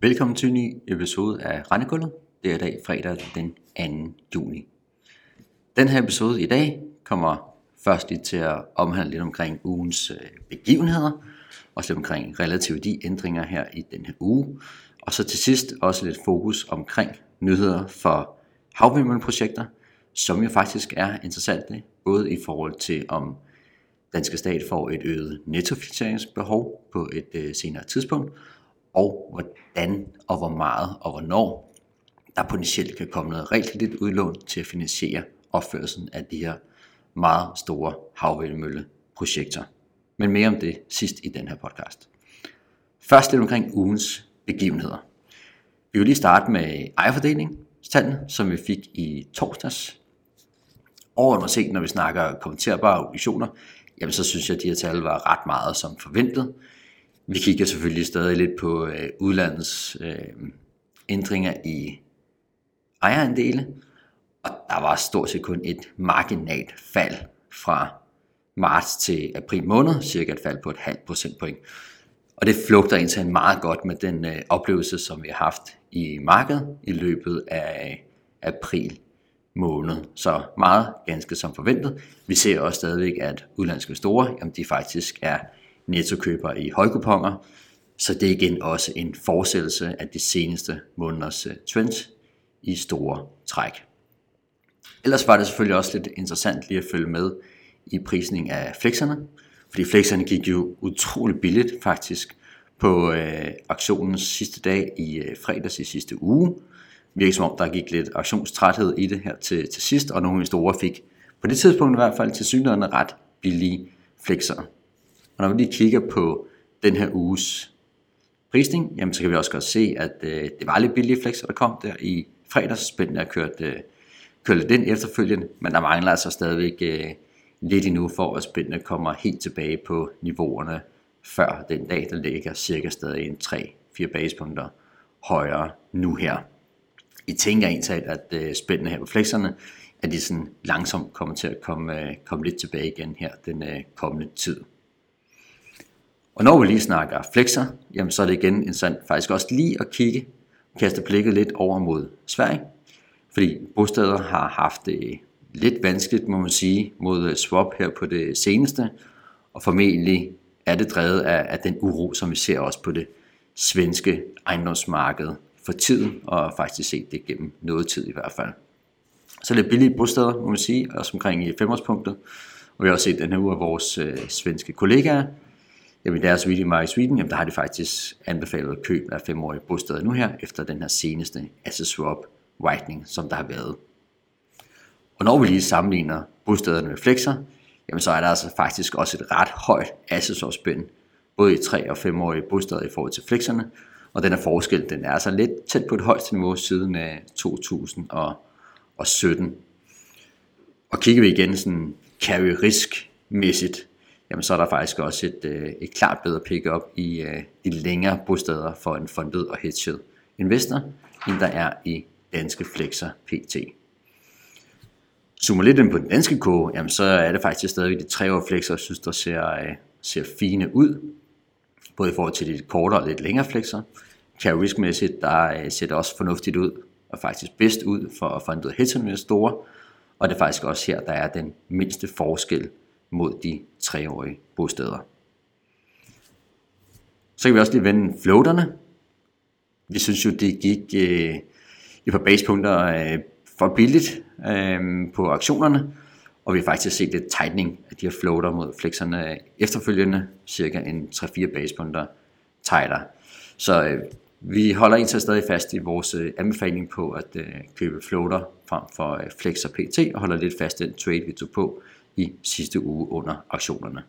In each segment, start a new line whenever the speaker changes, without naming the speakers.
Velkommen til en ny episode af Rendekullet. Det er i dag fredag den 2. juni. Den her episode i dag kommer først lige til at omhandle lidt omkring ugens øh, begivenheder, og lidt omkring relative de ændringer her i den her uge, og så til sidst også lidt fokus omkring nyheder for havvindmølleprojekter, som jo faktisk er interessante, både i forhold til om danske stat får et øget nettofinansieringsbehov på et øh, senere tidspunkt, og hvordan og hvor meget og hvornår der potentielt kan komme noget realkredit udlån til at finansiere opførelsen af de her meget store havvindmølleprojekter. Men mere om det sidst i den her podcast. Først lidt omkring ugens begivenheder. Vi vil lige starte med ejerfordelingstallene, som vi fik i torsdags. Overordnet set, når vi snakker kommenterbare obligationer, jamen så synes jeg, at de her tal var ret meget som forventet. Vi kigger selvfølgelig stadig lidt på øh, udlandets øh, ændringer i ejerandele, og der var stort set kun et marginalt fald fra marts til april måned, cirka et fald på et halvt procentpoint. Og det flugter egentlig meget godt med den øh, oplevelse, som vi har haft i markedet i løbet af øh, april måned. Så meget ganske som forventet. Vi ser også stadigvæk, at udlandske store, jamen de faktisk er nettokøber i højkuponger, så det er igen også en fortsættelse af de seneste måneders øh, trends i store træk. Ellers var det selvfølgelig også lidt interessant lige at følge med i prisning af flexerne, fordi flexerne gik jo utrolig billigt faktisk på øh, aktionens sidste dag i øh, fredags i sidste uge. Virkelig som om, der gik lidt aktionstræthed i det her til, til sidst, og nogle store fik på det tidspunkt i hvert fald til synligheden ret billige flexer. Og når vi lige kigger på den her uges prisning, jamen så kan vi også godt se, at øh, det var lidt billige flexer, der kom der i fredags. Spændende at køre, øh, køre lidt ind efterfølgende, men der mangler altså stadigvæk øh, lidt endnu for, at spændende kommer helt tilbage på niveauerne før den dag, der ligger cirka stadig en 3-4 basepunkter højere nu her. I tænker egentlig, at øh, spændende her på flexerne, at de sådan langsomt kommer til at komme, øh, komme lidt tilbage igen her den øh, kommende tid. Og når vi lige snakker flexer, jamen så er det igen interessant faktisk også lige at kigge, kaste blikket lidt over mod Sverige, fordi bosteder har haft det lidt vanskeligt, må man sige, mod øh, swap her på det seneste, og formentlig er det drevet af, af den uro, som vi ser også på det svenske ejendomsmarked for tiden, og faktisk set det gennem noget tid i hvert fald. Så lidt billige bosteder, må man sige, også omkring i femårspunktet. Og vi har også set den her uge af vores øh, svenske kollegaer, jamen deres Reading My Sweden, jamen der har de faktisk anbefalet køb af femårige bosteder nu her, efter den her seneste asset swap whitening, som der har været. Og når vi lige sammenligner bostederne med flexer, jamen så er der altså faktisk også et ret højt asset swap spænd, både i 3 og 5-årige bosteder i forhold til flexerne, og den her forskel, den er altså lidt tæt på et højt niveau siden øh, af 2017. Og kigger vi igen sådan carry risk mæssigt, jamen så er der faktisk også et, øh, et klart bedre pick-up i øh, de længere bosteder for en fundet og hedged investor, end der er i danske flexer PT. Zoomer lidt ind på den danske kog, jamen så er det faktisk stadigvæk de tre år flexer, jeg synes, der ser, øh, ser fine ud. Både i forhold til de kortere og lidt længere flexer. Carry riskmæssigt, der øh, ser det også fornuftigt ud, og faktisk bedst ud for fundet hedged investorer. Og det er faktisk også her, der er den mindste forskel mod de treårige bosteder. Så kan vi også lige vende floaterne. Vi synes jo, det gik øh, et par basepunkter øh, for billigt øh, på aktionerne, og vi har faktisk set lidt tightening af de her floater mod flexerne efterfølgende, cirka en 3-4 basepunkter tighter. Så øh, vi holder indtil stadig fast i vores øh, anbefaling på at øh, købe floater frem for øh, flexer PT, og holder lidt fast i den trade, vi tog på i sidste uge under aktionerne.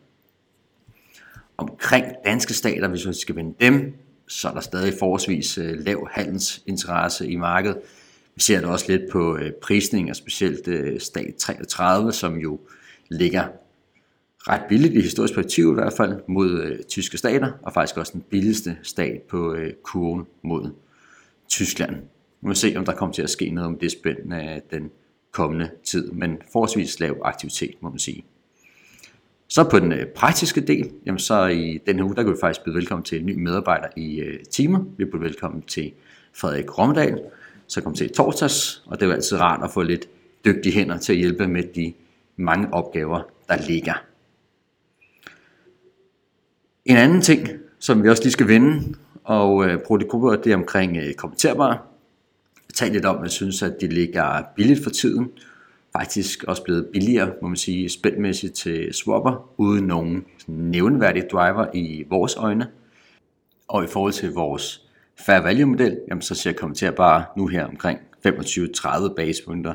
Omkring danske stater, hvis vi skal vende dem, så er der stadig forholdsvis øh, lav handelsinteresse i markedet. Vi ser det også lidt på øh, prisning, og specielt øh, stat 33, som jo ligger ret billigt i historisk perspektiv i hvert fald mod øh, tyske stater, og faktisk også den billigste stat på øh, kurven mod Tyskland. Vi må se, om der kommer til at ske noget om det spænd af den kommende tid, men forholdsvis lav aktivitet, må man sige. Så på den øh, praktiske del, jamen så i den her uge, der kan vi faktisk byde velkommen til en ny medarbejder i øh, teamet. Vi byder velkommen til Frederik Romdal, så kom til torsdags, og det er jo altid rart at få lidt dygtige hænder til at hjælpe med de mange opgaver, der ligger. En anden ting, som vi også lige skal vende og øh, bruge det gruppe, det er omkring øh, kommenterbare talt lidt om, at jeg synes, at det ligger billigt for tiden. Faktisk også blevet billigere, må man sige, spændmæssigt til swapper, uden nogen nævneværdige driver i vores øjne. Og i forhold til vores fair value model, jamen så ser kommenterbare nu her omkring 25-30 basepunkter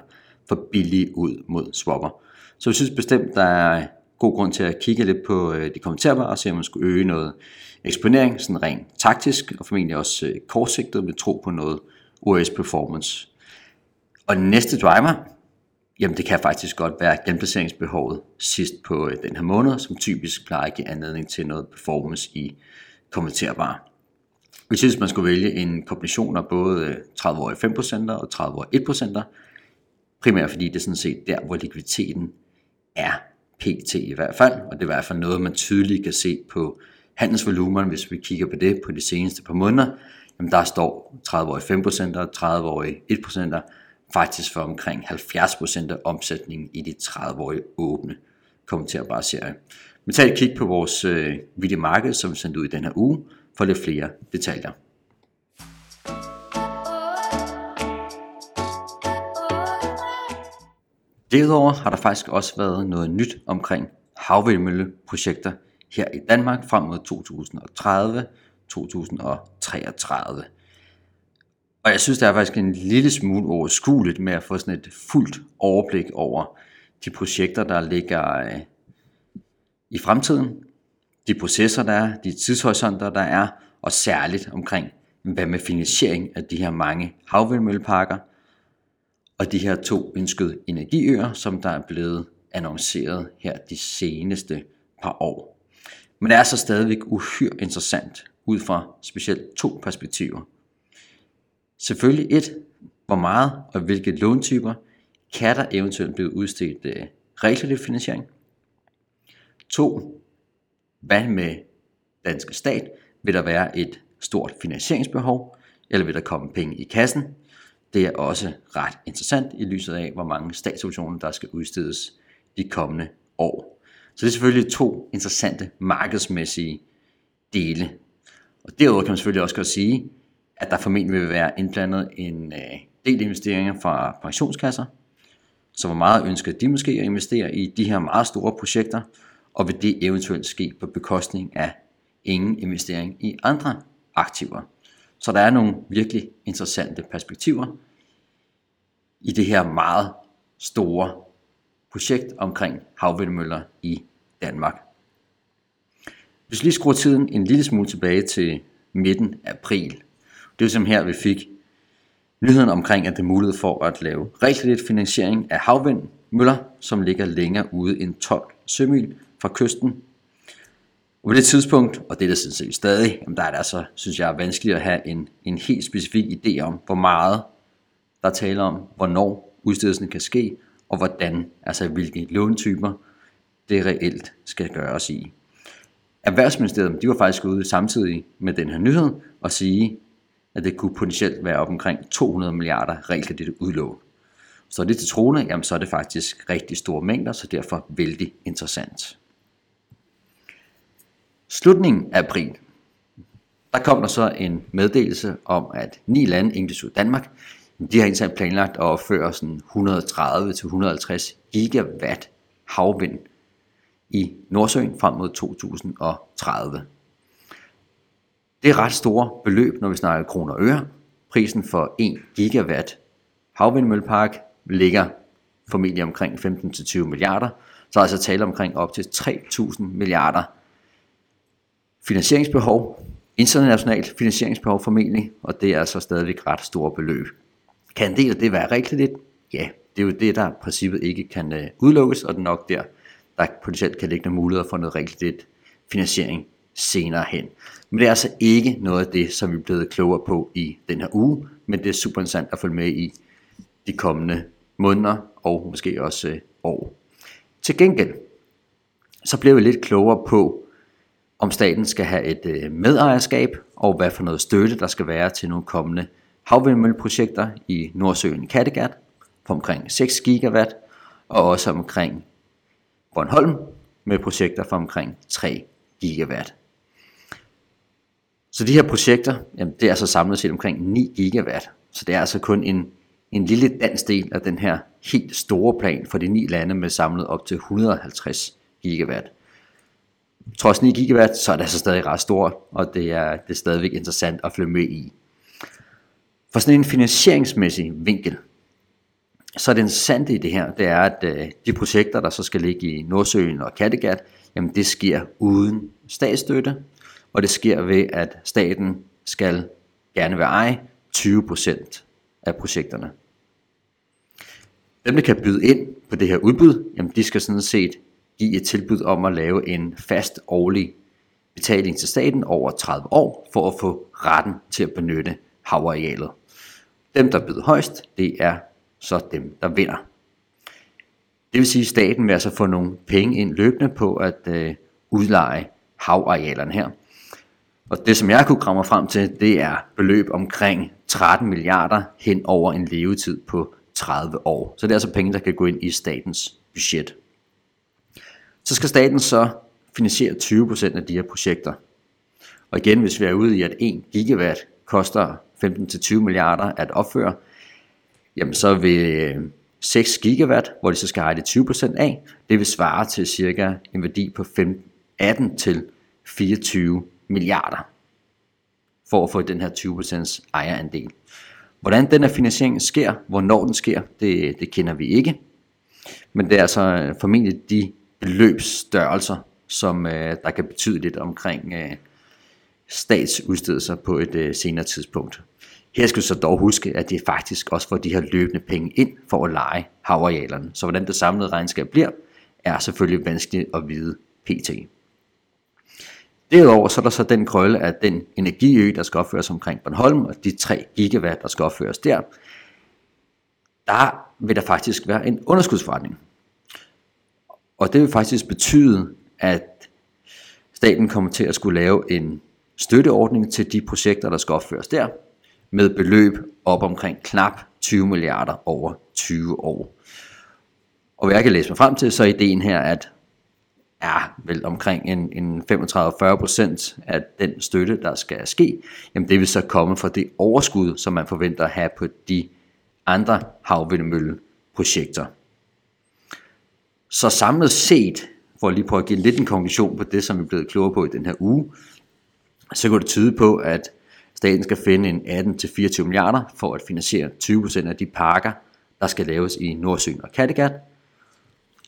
for billige ud mod swapper. Så jeg synes bestemt, der er god grund til at kigge lidt på øh, de kommenterbare og se, om man skulle øge noget eksponering, sådan rent taktisk, og formentlig også øh, kortsigtet med tro på noget OS performance. Og den næste driver, jamen det kan faktisk godt være genplaceringsbehovet sidst på øh, den her måned, som typisk plejer at give anledning til noget performance i kommenterbare. Hvis synes, man skulle vælge en kombination af både øh, 30-årige 5% og 30-årige 1%, primært fordi det er sådan set der, hvor likviditeten er pt i hvert fald, og det er i hvert fald noget, man tydeligt kan se på handelsvolumen, hvis vi kigger på det på de seneste par måneder, jamen der står 30-årige 5% og 30-årige 1% faktisk for omkring 70% af omsætningen i de 30-årige åbne kommenterbare serier. Men tag et kig på vores øh, videomarked, som vi sendte ud i den her uge, for lidt flere detaljer. Derudover har der faktisk også været noget nyt omkring havvindmølleprojekter her i Danmark frem mod 2030, 2033. Og jeg synes, det er faktisk en lille smule overskueligt med at få sådan et fuldt overblik over de projekter, der ligger øh, i fremtiden, de processer, der er, de tidshorisonter, der er, og særligt omkring, hvad med finansiering af de her mange havvindmølleparker, og de her to ønskede energiøer, som der er blevet annonceret her de seneste par år. Men det er så stadigvæk uhyre interessant ud fra specielt to perspektiver. Selvfølgelig et, hvor meget og hvilke låntyper kan der eventuelt blive udstedt øh, uh, realkreditfinansiering. To, hvad med danske stat? Vil der være et stort finansieringsbehov, eller vil der komme penge i kassen? Det er også ret interessant i lyset af, hvor mange statsobligationer, der skal udstedes de kommende år. Så det er selvfølgelig to interessante markedsmæssige dele. Og derudover kan man selvfølgelig også godt sige, at der formentlig vil være indblandet en øh, del investeringer fra pensionskasser. Så hvor meget ønsker de måske at investere i de her meget store projekter, og vil det eventuelt ske på bekostning af ingen investering i andre aktiver. Så der er nogle virkelig interessante perspektiver i det her meget store projekt omkring havvindmøller i Danmark. Hvis vi lige skruer tiden en lille smule tilbage til midten af april, det er som her, vi fik nyheden omkring, at det er mulighed for at lave rigtig finansiering af havvindmøller, som ligger længere ude end 12 sømil fra kysten. Og på det tidspunkt, og det er der sådan set stadig, jamen der er det altså, synes jeg, er vanskeligt at have en, en helt specifik idé om, hvor meget der taler om, hvornår udstedelsen kan ske, og hvordan, altså hvilke låntyper det reelt skal gøres i. Erhvervsministeriet de var faktisk ude samtidig med den her nyhed og sige, at det kunne potentielt være op omkring 200 milliarder realkredit udlån. Så det til troende, jamen så er det faktisk rigtig store mængder, så derfor vældig interessant. Slutningen af april, der kom der så en meddelelse om, at ni lande, inklusive Danmark, de har indsat planlagt at opføre sådan 130-150 gigawatt havvind i Nordsøen frem mod 2030. Det er ret store beløb, når vi snakker kroner og øre. Prisen for 1 gigawatt havvindmøllepark ligger formentlig omkring 15-20 milliarder. Så er altså tale omkring op til 3.000 milliarder finansieringsbehov, internationalt finansieringsbehov formentlig, og det er altså stadigvæk ret store beløb. Kan en del af det være rigtigt? Ja, det er jo det, der i princippet ikke kan øh, udelukkes, og det er nok der, der potentielt kan ligge nogle muligheder for noget realkredit finansiering senere hen. Men det er altså ikke noget af det, som vi er blevet klogere på i den her uge, men det er super interessant at følge med i de kommende måneder og måske også øh, år. Til gengæld, så bliver vi lidt klogere på, om staten skal have et øh, medejerskab, og hvad for noget støtte der skal være til nogle kommende havvindmølleprojekter i Nordsøen i Kattegat på omkring 6 gigawatt, og også omkring Bornholm med projekter for omkring 3 gigawatt. Så de her projekter, jamen det er så samlet set omkring 9 gigawatt. Så det er altså kun en, en lille dansk del af den her helt store plan for de ni lande med samlet op til 150 gigawatt. Trods 9 gigawatt, så er det altså stadig ret stort, og det er, det er stadigvæk interessant at følge med i. For sådan en finansieringsmæssig vinkel, så er det interessante i det her, det er, at øh, de projekter, der så skal ligge i Nordsøen og Kattegat, jamen det sker uden statsstøtte, og det sker ved, at staten skal gerne være eje 20% af projekterne. Dem, der kan byde ind på det her udbud, jamen de skal sådan set give et tilbud om at lave en fast årlig betaling til staten over 30 år, for at få retten til at benytte havarealet. Dem, der byder højst, det er så dem, der vinder. Det vil sige, at staten vil altså få nogle penge ind løbende på at øh, udleje havarealerne her. Og det, som jeg kunne kramme frem til, det er beløb omkring 13 milliarder hen over en levetid på 30 år. Så det er altså penge, der kan gå ind i statens budget. Så skal staten så finansiere 20% af de her projekter. Og igen, hvis vi er ude i, at 1 gigawatt koster 15-20 milliarder at opføre, jamen så vil øh, 6 gigawatt, hvor de så skal have det 20% af, det vil svare til cirka en værdi på 18 til 24 milliarder for at få den her 20% ejerandel. Hvordan den her finansiering sker, hvornår den sker, det, det kender vi ikke. Men det er altså øh, formentlig de beløbsstørrelser, som øh, der kan betyde lidt omkring øh, statsudstedelser på et øh, senere tidspunkt. Her skal du så dog huske, at det faktisk også får de her løbende penge ind for at lege havarealerne. Så hvordan det samlede regnskab bliver, er selvfølgelig vanskeligt at vide pt. Derudover så er der så den krølle af den energiø, der skal opføres omkring Bornholm, og de 3 gigawatt, der skal opføres der. Der vil der faktisk være en underskudsforretning. Og det vil faktisk betyde, at staten kommer til at skulle lave en støtteordning til de projekter, der skal opføres der, med beløb op omkring knap 20 milliarder over 20 år. Og hvad jeg kan læse mig frem til, så er ideen her, at ja, vel omkring en, en 35-40% af den støtte, der skal ske, jamen det vil så komme fra det overskud, som man forventer at have på de andre havvindmølleprojekter. Så samlet set, for lige prøve at give lidt en konklusion på det, som vi er blevet klogere på i den her uge, så går det tyde på, at staten skal finde en 18-24 milliarder for at finansiere 20% af de parker, der skal laves i Nordsøen og Kattegat,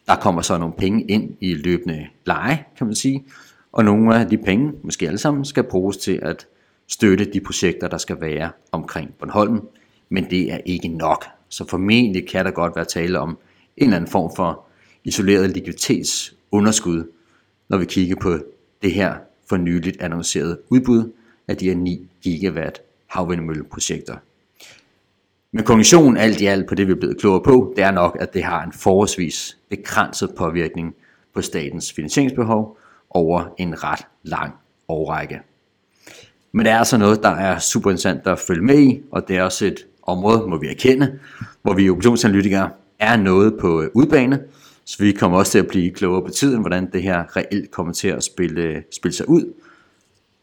der kommer så nogle penge ind i løbende leje, kan man sige, og nogle af de penge, måske alle sammen, skal bruges til at støtte de projekter, der skal være omkring Bornholm, men det er ikke nok. Så formentlig kan der godt være tale om en eller anden form for isoleret likviditetsunderskud, når vi kigger på det her for nyligt annoncerede udbud af de her 9 gigawatt havvindmølleprojekter. Men konklusionen alt i alt på det, vi er blevet klogere på, det er nok, at det har en forholdsvis begrænset påvirkning på statens finansieringsbehov over en ret lang årrække. Men det er altså noget, der er super interessant at følge med i, og det er også et område, må vi erkende, hvor vi optionsanalytikere er noget på øh, udbane, så vi kommer også til at blive klogere på tiden, hvordan det her reelt kommer til at spille, spille sig ud.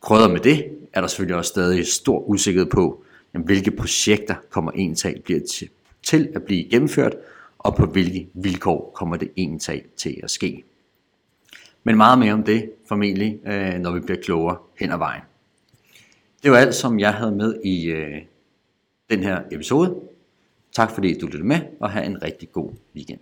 Krødder med det er der selvfølgelig også stadig stor usikkerhed på, jamen, hvilke projekter kommer egentlig bliver til, til at blive gennemført, og på hvilke vilkår kommer det egentlig til at ske. Men meget mere om det formentlig, øh, når vi bliver klogere hen ad vejen. Det var alt, som jeg havde med i øh, den her episode. Tak fordi du lyttede med, og have en rigtig god weekend.